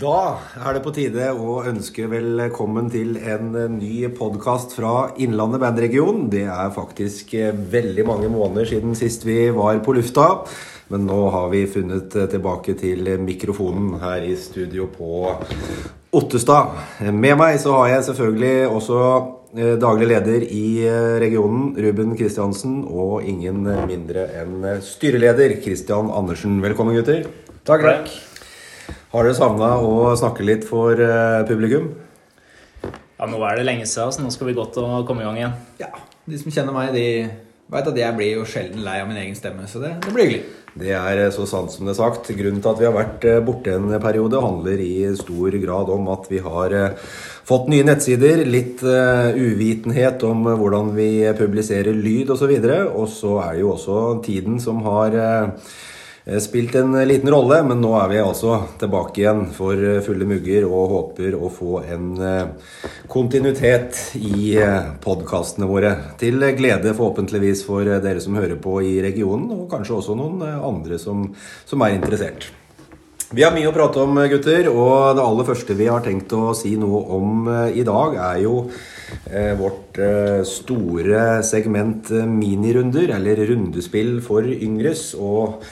Da er det på tide å ønske velkommen til en ny podkast fra Innlandet bandregion. Det er faktisk eh, veldig mange måneder siden sist vi var på lufta. Men nå har vi funnet eh, tilbake til mikrofonen her i studio på Ottestad. Med meg så har jeg selvfølgelig også eh, daglig leder i regionen, Ruben Kristiansen, og ingen mindre enn styreleder Kristian Andersen. Velkommen, gutter. Takk, takk. Har dere savna å snakke litt for uh, publikum? Ja, nå er det lenge siden, så nå skal vi godt å komme i gang igjen. Ja, De som kjenner meg, de veit at jeg blir jo sjelden lei av min egen stemme, så det, det blir hyggelig. Det er så sant som det er sagt. Grunnen til at vi har vært eh, borte en periode, handler i stor grad om at vi har eh, fått nye nettsider, litt uvitenhet om hvordan vi publiserer lyd osv. Og så er det jo også tiden som har Eh, spilt en liten rolle, men nå er vi altså tilbake igjen for eh, fulle mugger og håper å få en eh, kontinuitet i podkastene våre. Til glede forhåpentligvis for dere som hører på i regionen, og kanskje også noen andre som, som er interessert. Vi har mye å prate om, gutter, og det aller første vi har tenkt å si noe om i dag, er jo Eh, vårt eh, store segment eh, minirunder, eller rundespill for yngres. Og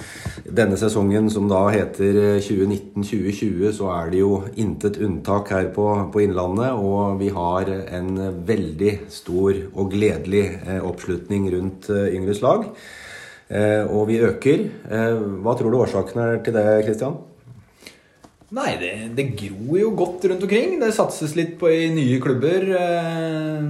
denne sesongen som da heter 2019-2020, så er det jo intet unntak her på, på, Innlandet. Og vi har en veldig stor og gledelig oppslutning rundt yngres lag. Og vi øker. Hva tror du årsaken er til det, Kristian? Nei, det, det, gror jo godt rundt omkring. Det satses litt på i nye klubber. Eh,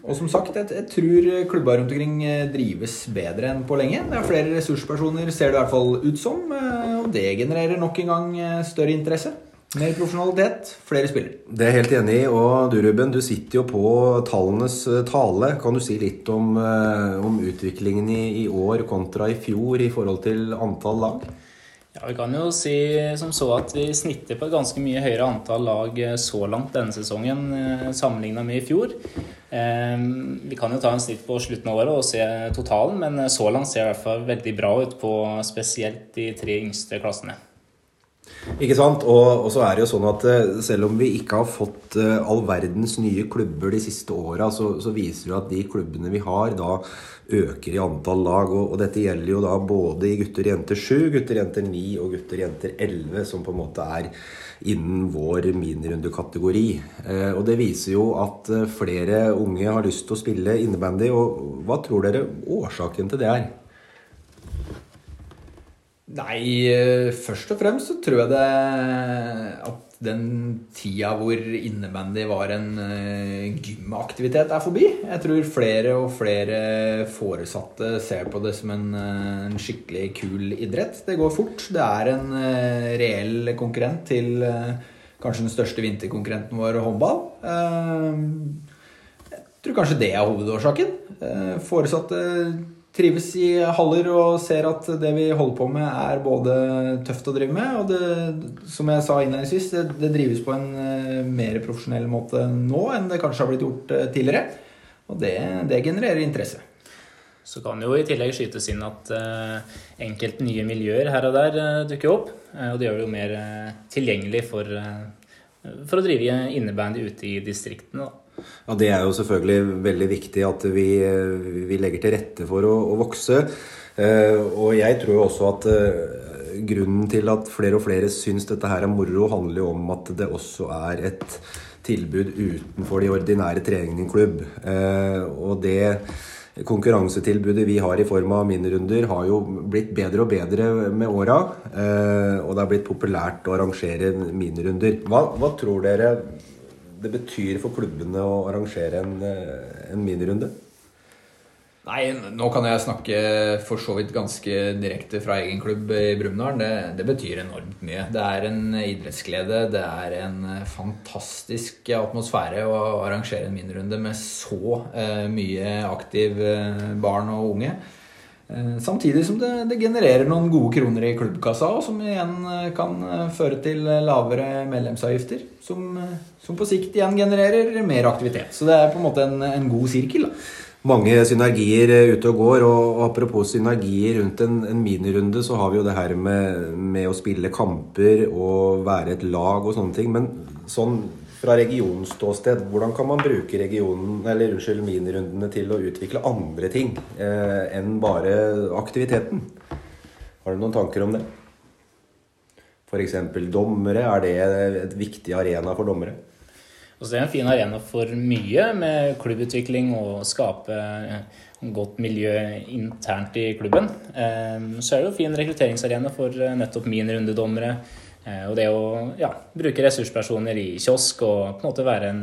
og som sagt, jeg, jeg tror klubber rundt omkring eh, drives bedre enn på lenge. Det er flere ressurspersoner, ser det i hvert fall ut som. Eh, og det genererer nok en gang større interesse. Mer profesjonalitet, flere spillere. Det er jeg helt enig i. Og du Ruben, du sitter jo på tallenes tale. Kan du si litt om, om utviklingen i, i år kontra i fjor i forhold til antall lag? Ja, Vi kan jo si som så at vi snitter på et ganske mye høyere antall lag eh, så langt denne sesongen eh, sammenligna med i fjor. Ehm, vi kan jo ta en snitt på slutten av året og se totalen, men eh, så langt ser det i hvert fall veldig bra ut på spesielt de tre yngste klassene. Ikke sant? Og, og, så er det jo sånn at selv om vi ikke har fått all verdens nye klubber de siste åra, så, så, viser det at de klubbene vi har, da øker i antall lag. Og, og, dette gjelder jo da både i gutter jenter 7, gutter jenter 9 og gutter jenter 11, som på en måte er innen vår minirundekategori. Eh, og det viser jo at eh, flere unge har lyst til å spille innebandy. Og hva tror dere årsaken til det er? Nei, eh, først og fremst så tror jeg det at den tida hvor innebandy var en uh, gymaktivitet, er forbi. Jeg tror flere og flere foresatte ser på det som en, uh, en skikkelig kul idrett. Det går fort. Det er en reell konkurrent til kanskje den største vinterkonkurrenten vår, håndball. jeg tror kanskje det er hovedårsaken. foresatte trives i haller og ser at det vi holder på med, er både tøft å drive med, og det, som jeg sa innledningsvis, det, det drives på en uh, mer profesjonell måte nå enn det kanskje har blitt gjort uh, tidligere. Og det, det, genererer interesse. Så kan jo i tillegg skytes inn at uh, enkelte nye miljøer her og der dukker opp. og det gjør det jo mer tilgjengelig for, for å drive innebandy ute i distriktene. Ja, Det er jo selvfølgelig veldig viktig at vi, vi legger til rette for å, å vokse. Eh, og jeg tror jo også at eh, grunnen til at flere og flere syns dette her er moro, handler jo om at det også er et tilbud utenfor de ordinære treningene i klubb. Eh, og det konkurransetilbudet vi har i form av minirunder, har jo blitt bedre og bedre med åra. Og det har blitt populært å arrangere minirunder. Hva, hva tror dere det betyr for klubbene å arrangere en, eh, en minirunde? Nei, nå kan jeg snakke for så vidt ganske direkte fra egen klubb i Brumunddal. Det, det, betyr enormt mye. Det er en idrettsglede. Det er en fantastisk atmosfære å arrangere en minirunde med så eh, mye aktiv eh, barn og unge. Eh, samtidig som det, det, genererer noen gode kroner i klubbkassa, som igjen eh, kan eh, føre til lavere medlemsavgifter. Som, som, på sikt igjen genererer mer aktivitet. Så det er på en måte en, en god sirkel. Da. mange synergier ute og går. Og, apropos synergier rundt en, en minirunde, så har vi jo det her med, med, å spille kamper og være et lag og sånne ting. Men sånn fra regionens ståsted, hvordan kan man bruke regionen, eller unnskyld, minirundene til å utvikle andre ting eh, enn bare aktiviteten? Har du noen tanker om det? F.eks. dommere, er det et viktig arena for dommere? Altså, det er en fin arena for mye med klubbutvikling og skape godt miljø internt i klubben. Ehm, så er det jo en fin rekrutteringsarena for eh, nettopp min rundedommere. Eh, og det å ja, bruke ressurspersoner i kiosk og på en måte være en,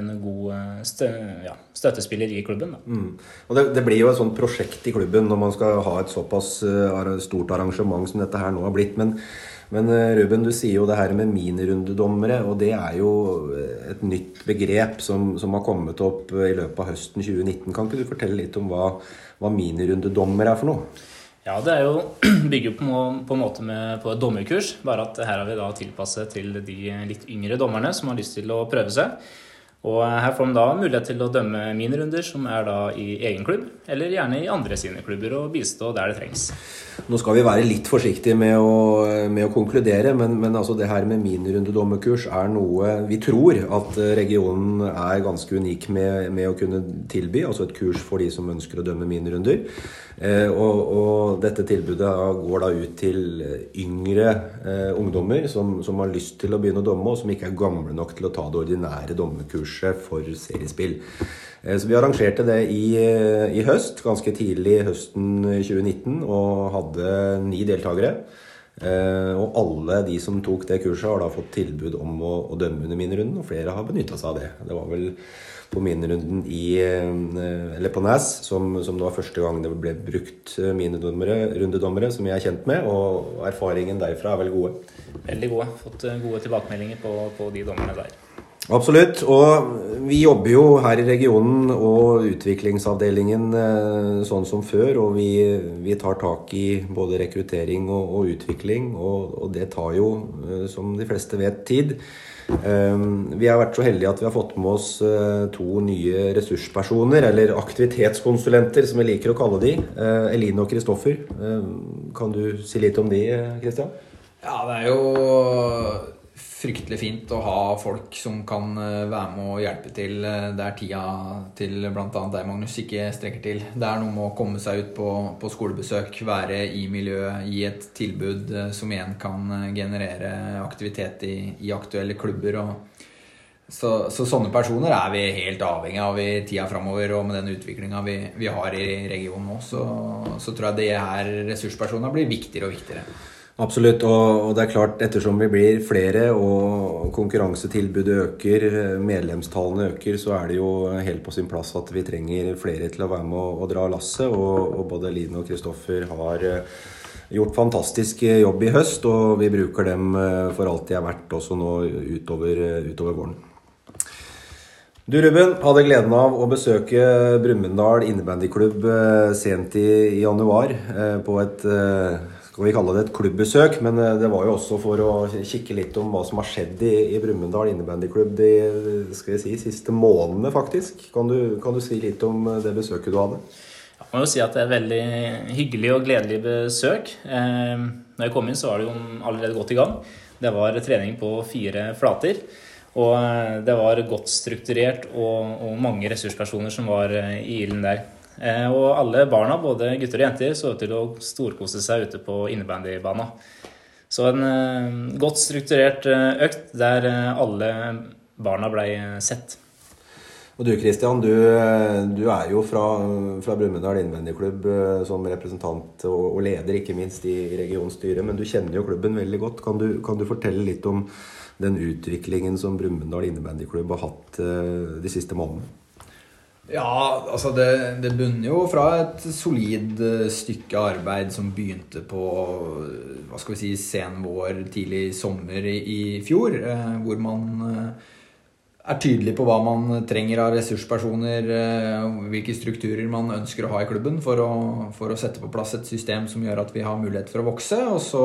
en god stø, ja, støttespiller i klubben. Mm. Og det, det, blir jo et sånt prosjekt i klubben når man skal ha et såpass eh, stort arrangement som dette her nå har blitt. men men eh, Ruben, du sier jo det her med minirundedommere, og det er jo eh, et nytt begrep som, som, har kommet opp eh, i løpet av høsten 2019. Kan ikke du fortelle litt om hva, hva minirundedommer er for noe? Ja, det er jo bygger på, på en måte med, på et dommerkurs, bare at her har vi da tilpasset til de litt yngre dommerne som har lyst til å prøve seg. Og her får de da mulighet til å dømme minirunder, som er da i egen klubb, eller gjerne i andre sine klubber, og bistå der det trengs. Nå skal vi være litt forsiktige med å, med å konkludere, men, men altså det her med minirundedommerkurs er noe vi tror at regionen er ganske unik med, med, å kunne tilby. Altså et kurs for de som ønsker å dømme minirunder. Eh, og, og, dette tilbudet går da ut til yngre eh, ungdommer som, som, har lyst til å begynne å domme, og som ikke er gamle nok til å ta det ordinære dommerkurset for seriespill. Eh, så Vi arrangerte det i, eh, i, høst, ganske tidlig høsten 2019, og hadde ni deltakere. Eh, og alle de som tok det kurset, har da fått tilbud om å, å dømme under minirunden, og flere har benytta seg av det. Det var vel på minirunden i eh, Eller på Næs, som, som det var første gang det ble brukt eh, minirundedommere, som jeg er kjent med. Og erfaringen derfra er vel gode? Veldig gode. Fått eh, gode tilbakemeldinger på, på de dommerne der. Absolutt. Og vi jobber jo her i regionen og utviklingsavdelingen sånn som før. Og vi, vi tar tak i både rekruttering og, og utvikling. Og, og, det tar jo, som de fleste vet, tid. Ehm, vi har vært så heldige at vi har fått med oss eh, to nye ressurspersoner, eller aktivitetskonsulenter, som vi liker å kalle de. Eh, Eline og Kristoffer. Kan du si litt om de, Kristian? Ja, det er jo fryktelig fint å ha folk som kan eh, være med og hjelpe til eh, der tida til bl.a. deg, Magnus, ikke strekker til. Det er noe med å komme seg ut på, på skolebesøk, være i miljøet, gi et tilbud eh, som igjen kan generere aktivitet i, i aktuelle klubber. Så, så, sånne personer er vi helt avhengig av i tida framover. Og med den utviklinga vi, vi, har i regionen nå, så, så tror jeg det her ressurspersoner blir viktigere og viktigere. Absolutt. Og, det er klart, ettersom vi blir flere og konkurransetilbudet øker, medlemstallene øker, så er det jo helt på sin plass at vi trenger flere til å være med og, dra lasset. Og, og, både Line og Kristoffer har eh, gjort fantastisk jobb i høst, og vi bruker dem eh, for alt de er verdt også nå utover, utover våren. Du Ruben, hadde gleden av å besøke Brumunddal innebandyklubb eh, sent i januar på et skal vi kalle det et klubbbesøk, men eh, det var jo også for å kikke litt om hva som har skjedd i, i Brumunddal innebandyklubb de si, siste månedene, faktisk. Kan du, kan du, si litt om eh, det besøket du hadde? Jeg må jo si at det er et veldig hyggelig og gledelig besøk. Eh, når jeg kom inn, så var det jo allerede godt i gang. Det var trening på fire flater. Og eh, det var godt strukturert og, og mange ressurspersoner som var i ilden der. Eh, og alle barna, både gutter og jenter, så ut til å storkose seg ute på innebandybanen. Så en eh, godt strukturert eh, økt der alle barna blei sett. Og du Kristian, du, du, er jo fra, fra Brumunddal innebandyklubb som representant og, og, leder, ikke minst i regionstyret. Men du kjenner jo klubben veldig godt. Kan du, kan du fortelle litt om den utviklingen som Brumunddal innebandyklubb har hatt de siste månedene? Ja, altså det, det, bunner jo fra et solid eh, stykke arbeid som begynte på hva skal vi si, sen vår, tidlig sommer i, fjor. Eh, hvor man eh, er tydelig på hva man trenger av ressurspersoner, eh, hvilke strukturer man ønsker å ha i klubben for å, for å, sette på plass et system som gjør at vi har mulighet for å vokse. Og så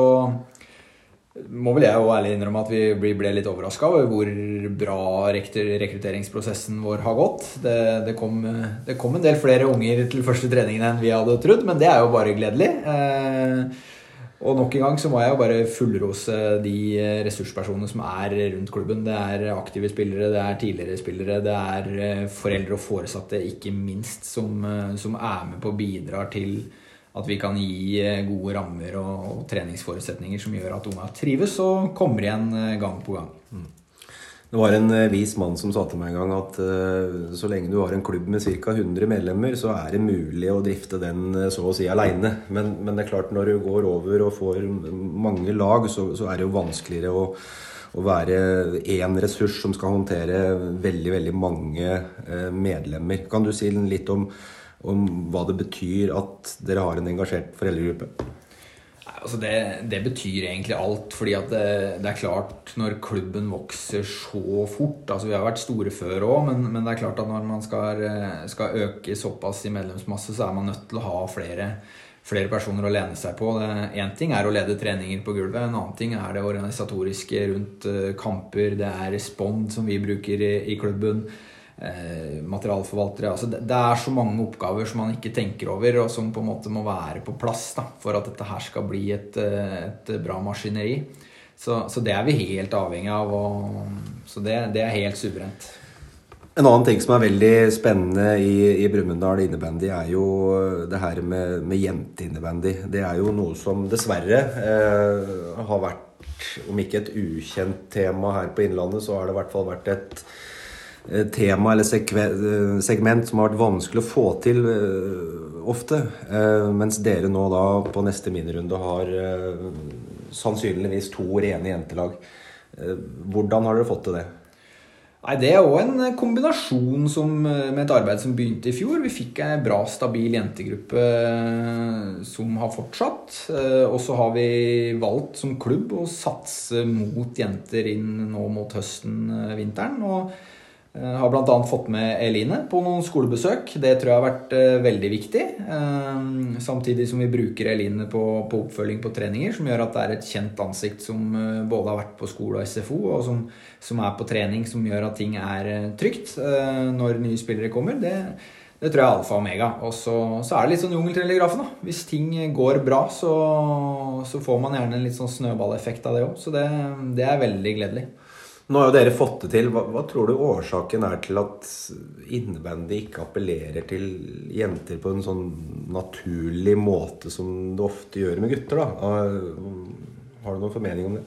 må vel jeg jo ærlig innrømme at vi ble litt overraska over hvor bra rekrutteringsprosessen vår har gått. Det, det, kom, det, kom, en del flere unger til første treningen enn vi hadde trodd, men det er jo bare gledelig. Eh, og nok en gang så må jeg jo bare fullrose de ressurspersonene som er rundt klubben. Det er aktive spillere, det er tidligere spillere, det er eh, foreldre og foresatte, ikke minst, som, eh, som er med på å bidra til at vi kan gi eh, gode rammer og, og treningsforutsetninger som gjør at unga trives og kommer igjen eh, gang på gang. Mm. Det var en eh, vis mann som sa til meg en gang at så lenge du har en klubb med ca. 100 medlemmer, så er det mulig å drifte den så å si aleine. Men, men, det er klart når du går over og får mange lag, så, så er det jo vanskeligere å, å være én ressurs som skal håndtere veldig, veldig mange medlemmer. Kan du si litt om om hva det betyr at dere har en engasjert foreldregruppe? Altså det, det, betyr egentlig alt. fordi det, det, er klart, når klubben vokser så fort altså Vi har vært store før òg, men, men, det er klart at når man skal, skal, øke såpass i medlemsmasse, så er man nødt til å ha flere, flere personer å lene seg på. Én ting er å lede treninger på gulvet, en annen ting er det organisatoriske rundt eh, kamper. Det er respond som vi bruker i, i klubben eh, materialforvaltere. Altså det, det, er så mange oppgaver som man ikke tenker over, og som på en måte må være på plass da, for at dette her skal bli et, eh, et bra maskineri. Så, så, det er vi helt avhengig av. Og, så det, det, er helt suverent. En annen ting som er veldig spennende i, i Brumunddal innebandy, er jo det her med, med jenteinnebandy. Det er jo noe som dessverre eh, har vært, om ikke et ukjent tema her på Innlandet, så har det i hvert fall vært et Eh, tema eller eh, segment som har vært vanskelig å få til eh, ofte. Mens dere nå da på neste minirunde har sannsynligvis to rene jentelag. Hvordan har dere fått til det? Nei, Det er òg en kombinasjon som, med et arbeid som begynte i fjor. Vi fikk en bra, stabil jentegruppe som har fortsatt. Og så har vi valgt som klubb å satse mot jenter inn nå mot høsten, vinteren. og Eh, har bl.a. fått med Eline på noen skolebesøk. Det tror jeg har vært uh, veldig viktig. Uh, samtidig som vi bruker Eline på, på, oppfølging på treninger, som gjør at det er et kjent ansikt som både har vært på skole og SFO, og som, som, er på trening, som gjør at ting er trygt når nye spillere kommer. Det, det tror jeg er alfa og omega. Og så, så, er det litt sånn jungeltelegrafen. Hvis ting går bra, så, så, får man gjerne en litt sånn snøballeffekt av det òg. Så det, det er veldig gledelig. Nå har jo dere fått det til. Hva, hva tror du årsaken er til at innebandy ikke appellerer til jenter på en sånn naturlig måte som det ofte gjør med gutter? da? Har du noen formening om det?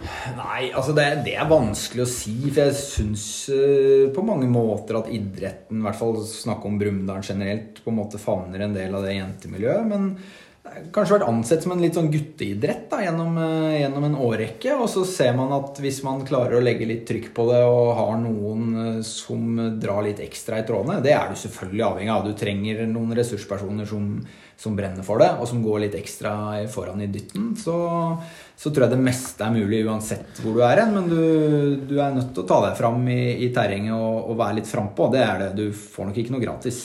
Nei, altså det, det, er vanskelig å si. For jeg syns uh, på mange måter at idretten, i hvert fall snakke om Brumunddal generelt, på en måte favner en del av det jentemiljøet. Men kanskje vært ansett som en litt sånn gutteidrett da, gjennom, uh, gjennom, en årrekke. Og så ser man at hvis man klarer å legge litt trykk på det og har noen uh, som drar litt ekstra i trådene, det er du selvfølgelig avhengig av. Du trenger noen ressurspersoner som, som brenner for det, og som går litt ekstra foran i dytten. Så, så tror jeg det meste er mulig uansett hvor du er hen. Men du, du, er nødt til å ta deg fram i, i terrenget og, og være litt frampå. Det er det. Du får nok ikke noe gratis.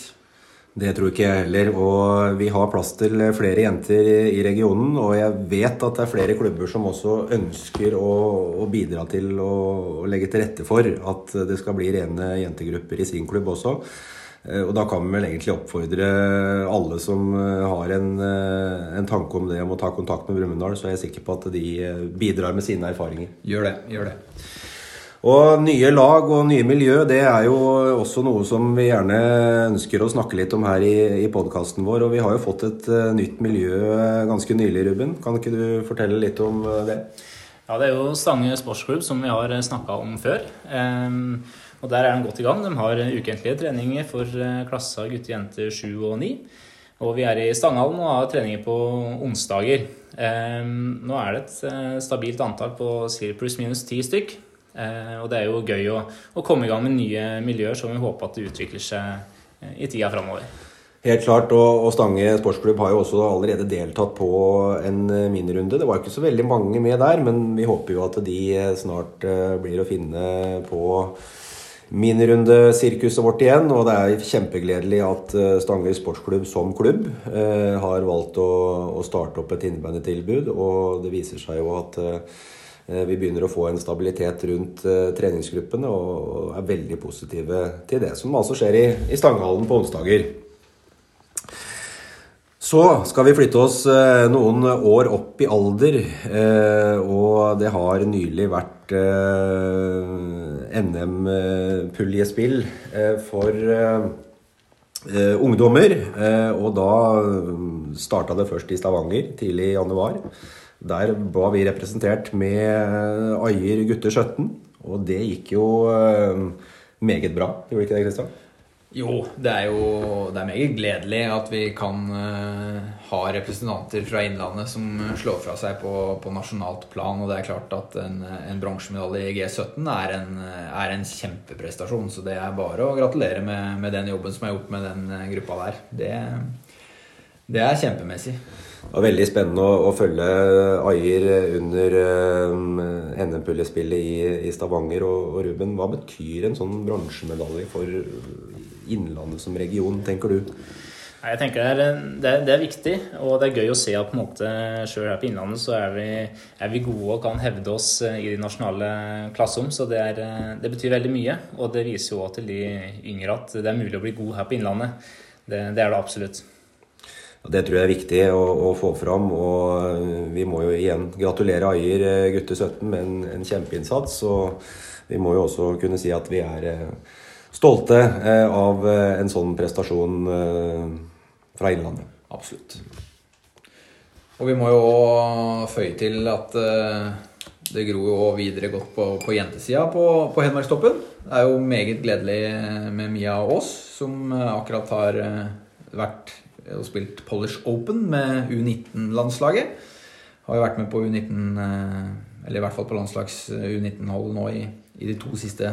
Det tror ikke jeg heller. Og vi har plass til flere jenter i regionen. Og jeg vet at det er flere klubber som også ønsker å, å bidra til å, å, legge til rette for at det skal bli rene jentegrupper i sin klubb også. Eh, og da kan vi vel egentlig oppfordre alle som eh, har en, eh, en tanke om det om å ta kontakt med Brumunddal, så er jeg sikker på at de bidrar med sine erfaringer. Gjør det. Gjør det. Og nye lag og nye miljø det er jo også noe som vi gjerne ønsker å snakke litt om her i, i podkasten vår. Og vi har jo fått et uh, nytt miljø eh, ganske nylig, Ruben. Kan ikke du fortelle litt om uh, det? Ja, Det er jo Stange sportsklubb som vi har snakka om før. Um, og Der er de godt i gang. De har ukentlige treninger for klasser gutter, jenter 7 og 9. Og vi er i Stanghallen og har treninger på onsdager. Um, nå er det et stabilt antall på pluss minus ti stykk. Eh, og det er jo gøy å, å, komme i gang med nye miljøer som vi håper at det utvikler seg eh, i tida framover. Helt klart, og, Stange sportsklubb har jo også allerede deltatt på en eh, minirunde. Det var ikke så veldig mange med der, men vi håper jo at de snart blir å finne på minirundesirkuset vårt igjen. Og det er kjempegledelig at Stange sportsklubb som klubb har valgt å, starte opp et innebandytilbud. Og det viser seg jo at vi begynner å få en stabilitet rundt eh, treningsgruppene og er veldig positive til det som altså skjer i, Stanghallen på onsdager. Så skal vi flytte oss eh, noen år opp i alder, eh, og det har nylig vært eh, NM-puljespill for ungdommer. Og da starta det først i Stavanger tidlig i januar. Der var vi representert med Ajer gutter 17, og det gikk jo meget bra, gjorde ikke det, Kristian? Jo, det er jo det er meget gledelig at vi kan uh, ha representanter fra Innlandet som slår fra seg på, på nasjonalt plan. Og det er klart at en, en bronsemedalje i G17 er en, er en, kjempeprestasjon. Så det er bare å gratulere med, med, den jobben som er gjort med den eh, gruppa der. Det, det er kjempemessig. Var veldig spennende å, å følge Ajer under um, NM-pullespillet i, i, Stavanger. Og, og, Ruben, hva betyr en sånn bransjemedalje for Innlandet som region, tenker du? Jeg tenker det er, det, er, det er, viktig, og det er gøy å se at på en måte sjøl her på Innlandet så er vi, er vi, gode og kan hevde oss eh, i de nasjonale klasserom. Så det, eh, det, betyr veldig mye. Og det viser jo også til de yngre at det er mulig å bli god her på Innlandet. Det, det er det absolutt. Det tror jeg er viktig å, å, få fram. Og eh, vi må jo igjen gratulere Aier gutte 17 med en, en kjempeinnsats. Og vi må jo også kunne si at vi er stolte eh, av eh, en sånn prestasjon eh, fra Innlandet. Absolutt. Og vi må jo føye til at det gror jo videre godt på, på jentesida på, på Hedmarkstoppen. Det er jo meget gledelig med Mia Aas, som akkurat har vært og spilt Polish Open med U19-landslaget. Har jo vært med på U19, eller i hvert fall på landslags U19-hold nå i, i de to siste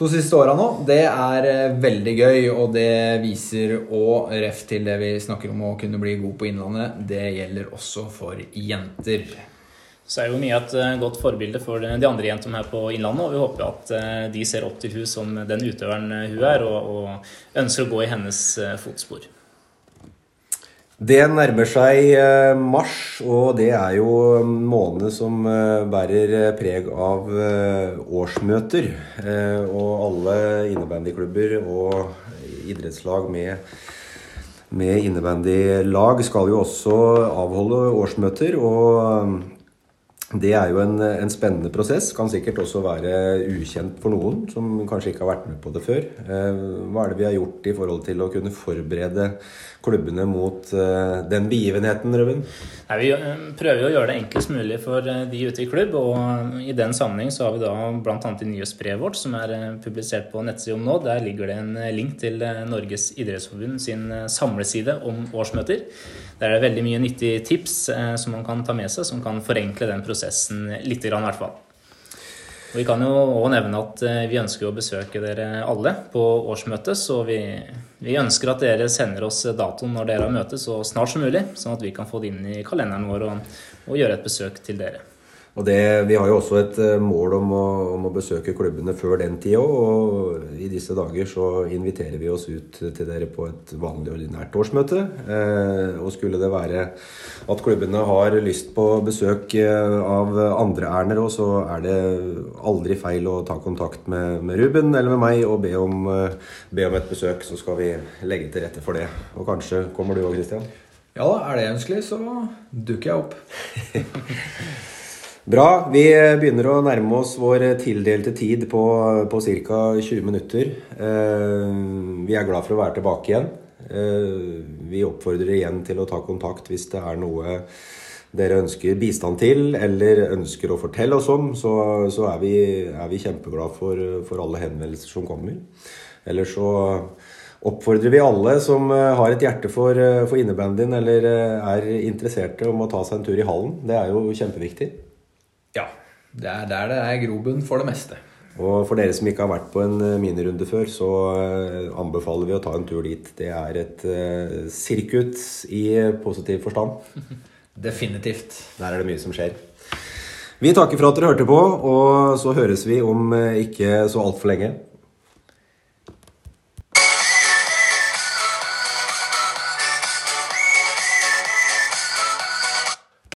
to siste åra nå. Det er eh, veldig gøy, og det viser òg ref til det vi snakker om å kunne bli god på Innlandet. Det gjelder også for jenter. Så er jo Mia et eh, godt forbilde for de andre jentene her på Innlandet. Og vi håper at eh, de ser opp til hun som den utøveren hun er, og, og ønsker å gå i hennes fotspor. Det nærmer seg eh, mars, og det er jo en måned som eh, bærer eh, preg av årsmøter. Og alle innebandyklubber og idrettslag med, med innebandylag skal jo også avholde årsmøter. Og det er jo en, en, spennende prosess. Kan sikkert også være ukjent for noen som kanskje ikke har vært med på det før. Eh, hva er det vi har gjort i forhold til å kunne forberede klubbene mot eh, den begivenheten, Røven? Nei, vi eh, prøver å gjøre det enklest mulig for de ute i klubb. Og i den sammenheng har vi da bl.a. i nyhetsbrevet vårt, som er publisert på nettsida om nå. Der ligger det en link til Norges idrettsforbund sin samleside om årsmøter. Der er det veldig mye nyttige tips eh, som man kan ta med seg, som kan forenkle den prosessen litt, i hvert fall. Og vi kan jo òg nevne at eh, vi ønsker å besøke dere alle på årsmøtet. Så vi, vi, ønsker at dere sender oss datoen når dere har møte så snart som mulig, sånn at vi kan få det inn i kalenderen vår og, og gjøre et besøk til dere. Og det, Vi har jo også et eh, mål om å, om å besøke klubbene før den tida. Og i disse dager så inviterer vi oss ut til dere på et vanlig ordinært årsmøte. Eh, og skulle det være at klubbene har lyst på besøk eh, av andre ærender òg, så er det aldri feil å ta kontakt med, med Ruben eller med meg og be om, eh, be om, et besøk. Så skal vi legge til rette for det. Og kanskje kommer du òg, Christian? Ja, er det ønskelig, så dukker jeg opp. Bra. Vi begynner å nærme oss vår tildelte tid på, på ca. 20 minutter. Eh, vi er glad for å være tilbake igjen. Eh, vi oppfordrer igjen til å ta kontakt hvis det er noe dere ønsker bistand til, eller ønsker å fortelle oss om, så, så er, vi, er vi kjempeglad for, for, alle henvendelser som kommer. Eller så oppfordrer vi alle som har et hjerte for, for innebandyen, eller er interesserte om å ta seg en tur i hallen. Det er jo kjempeviktig. Det er der det er grobunn for det meste. Og for dere som ikke har vært på en eh, minirunde før, så eh, anbefaler vi å ta en tur dit. Det er et uh, sirkus i positiv forstand. Definitivt. Der er det mye som skjer. Vi takker for at dere hørte på, og så høres vi om ikke så altfor lenge.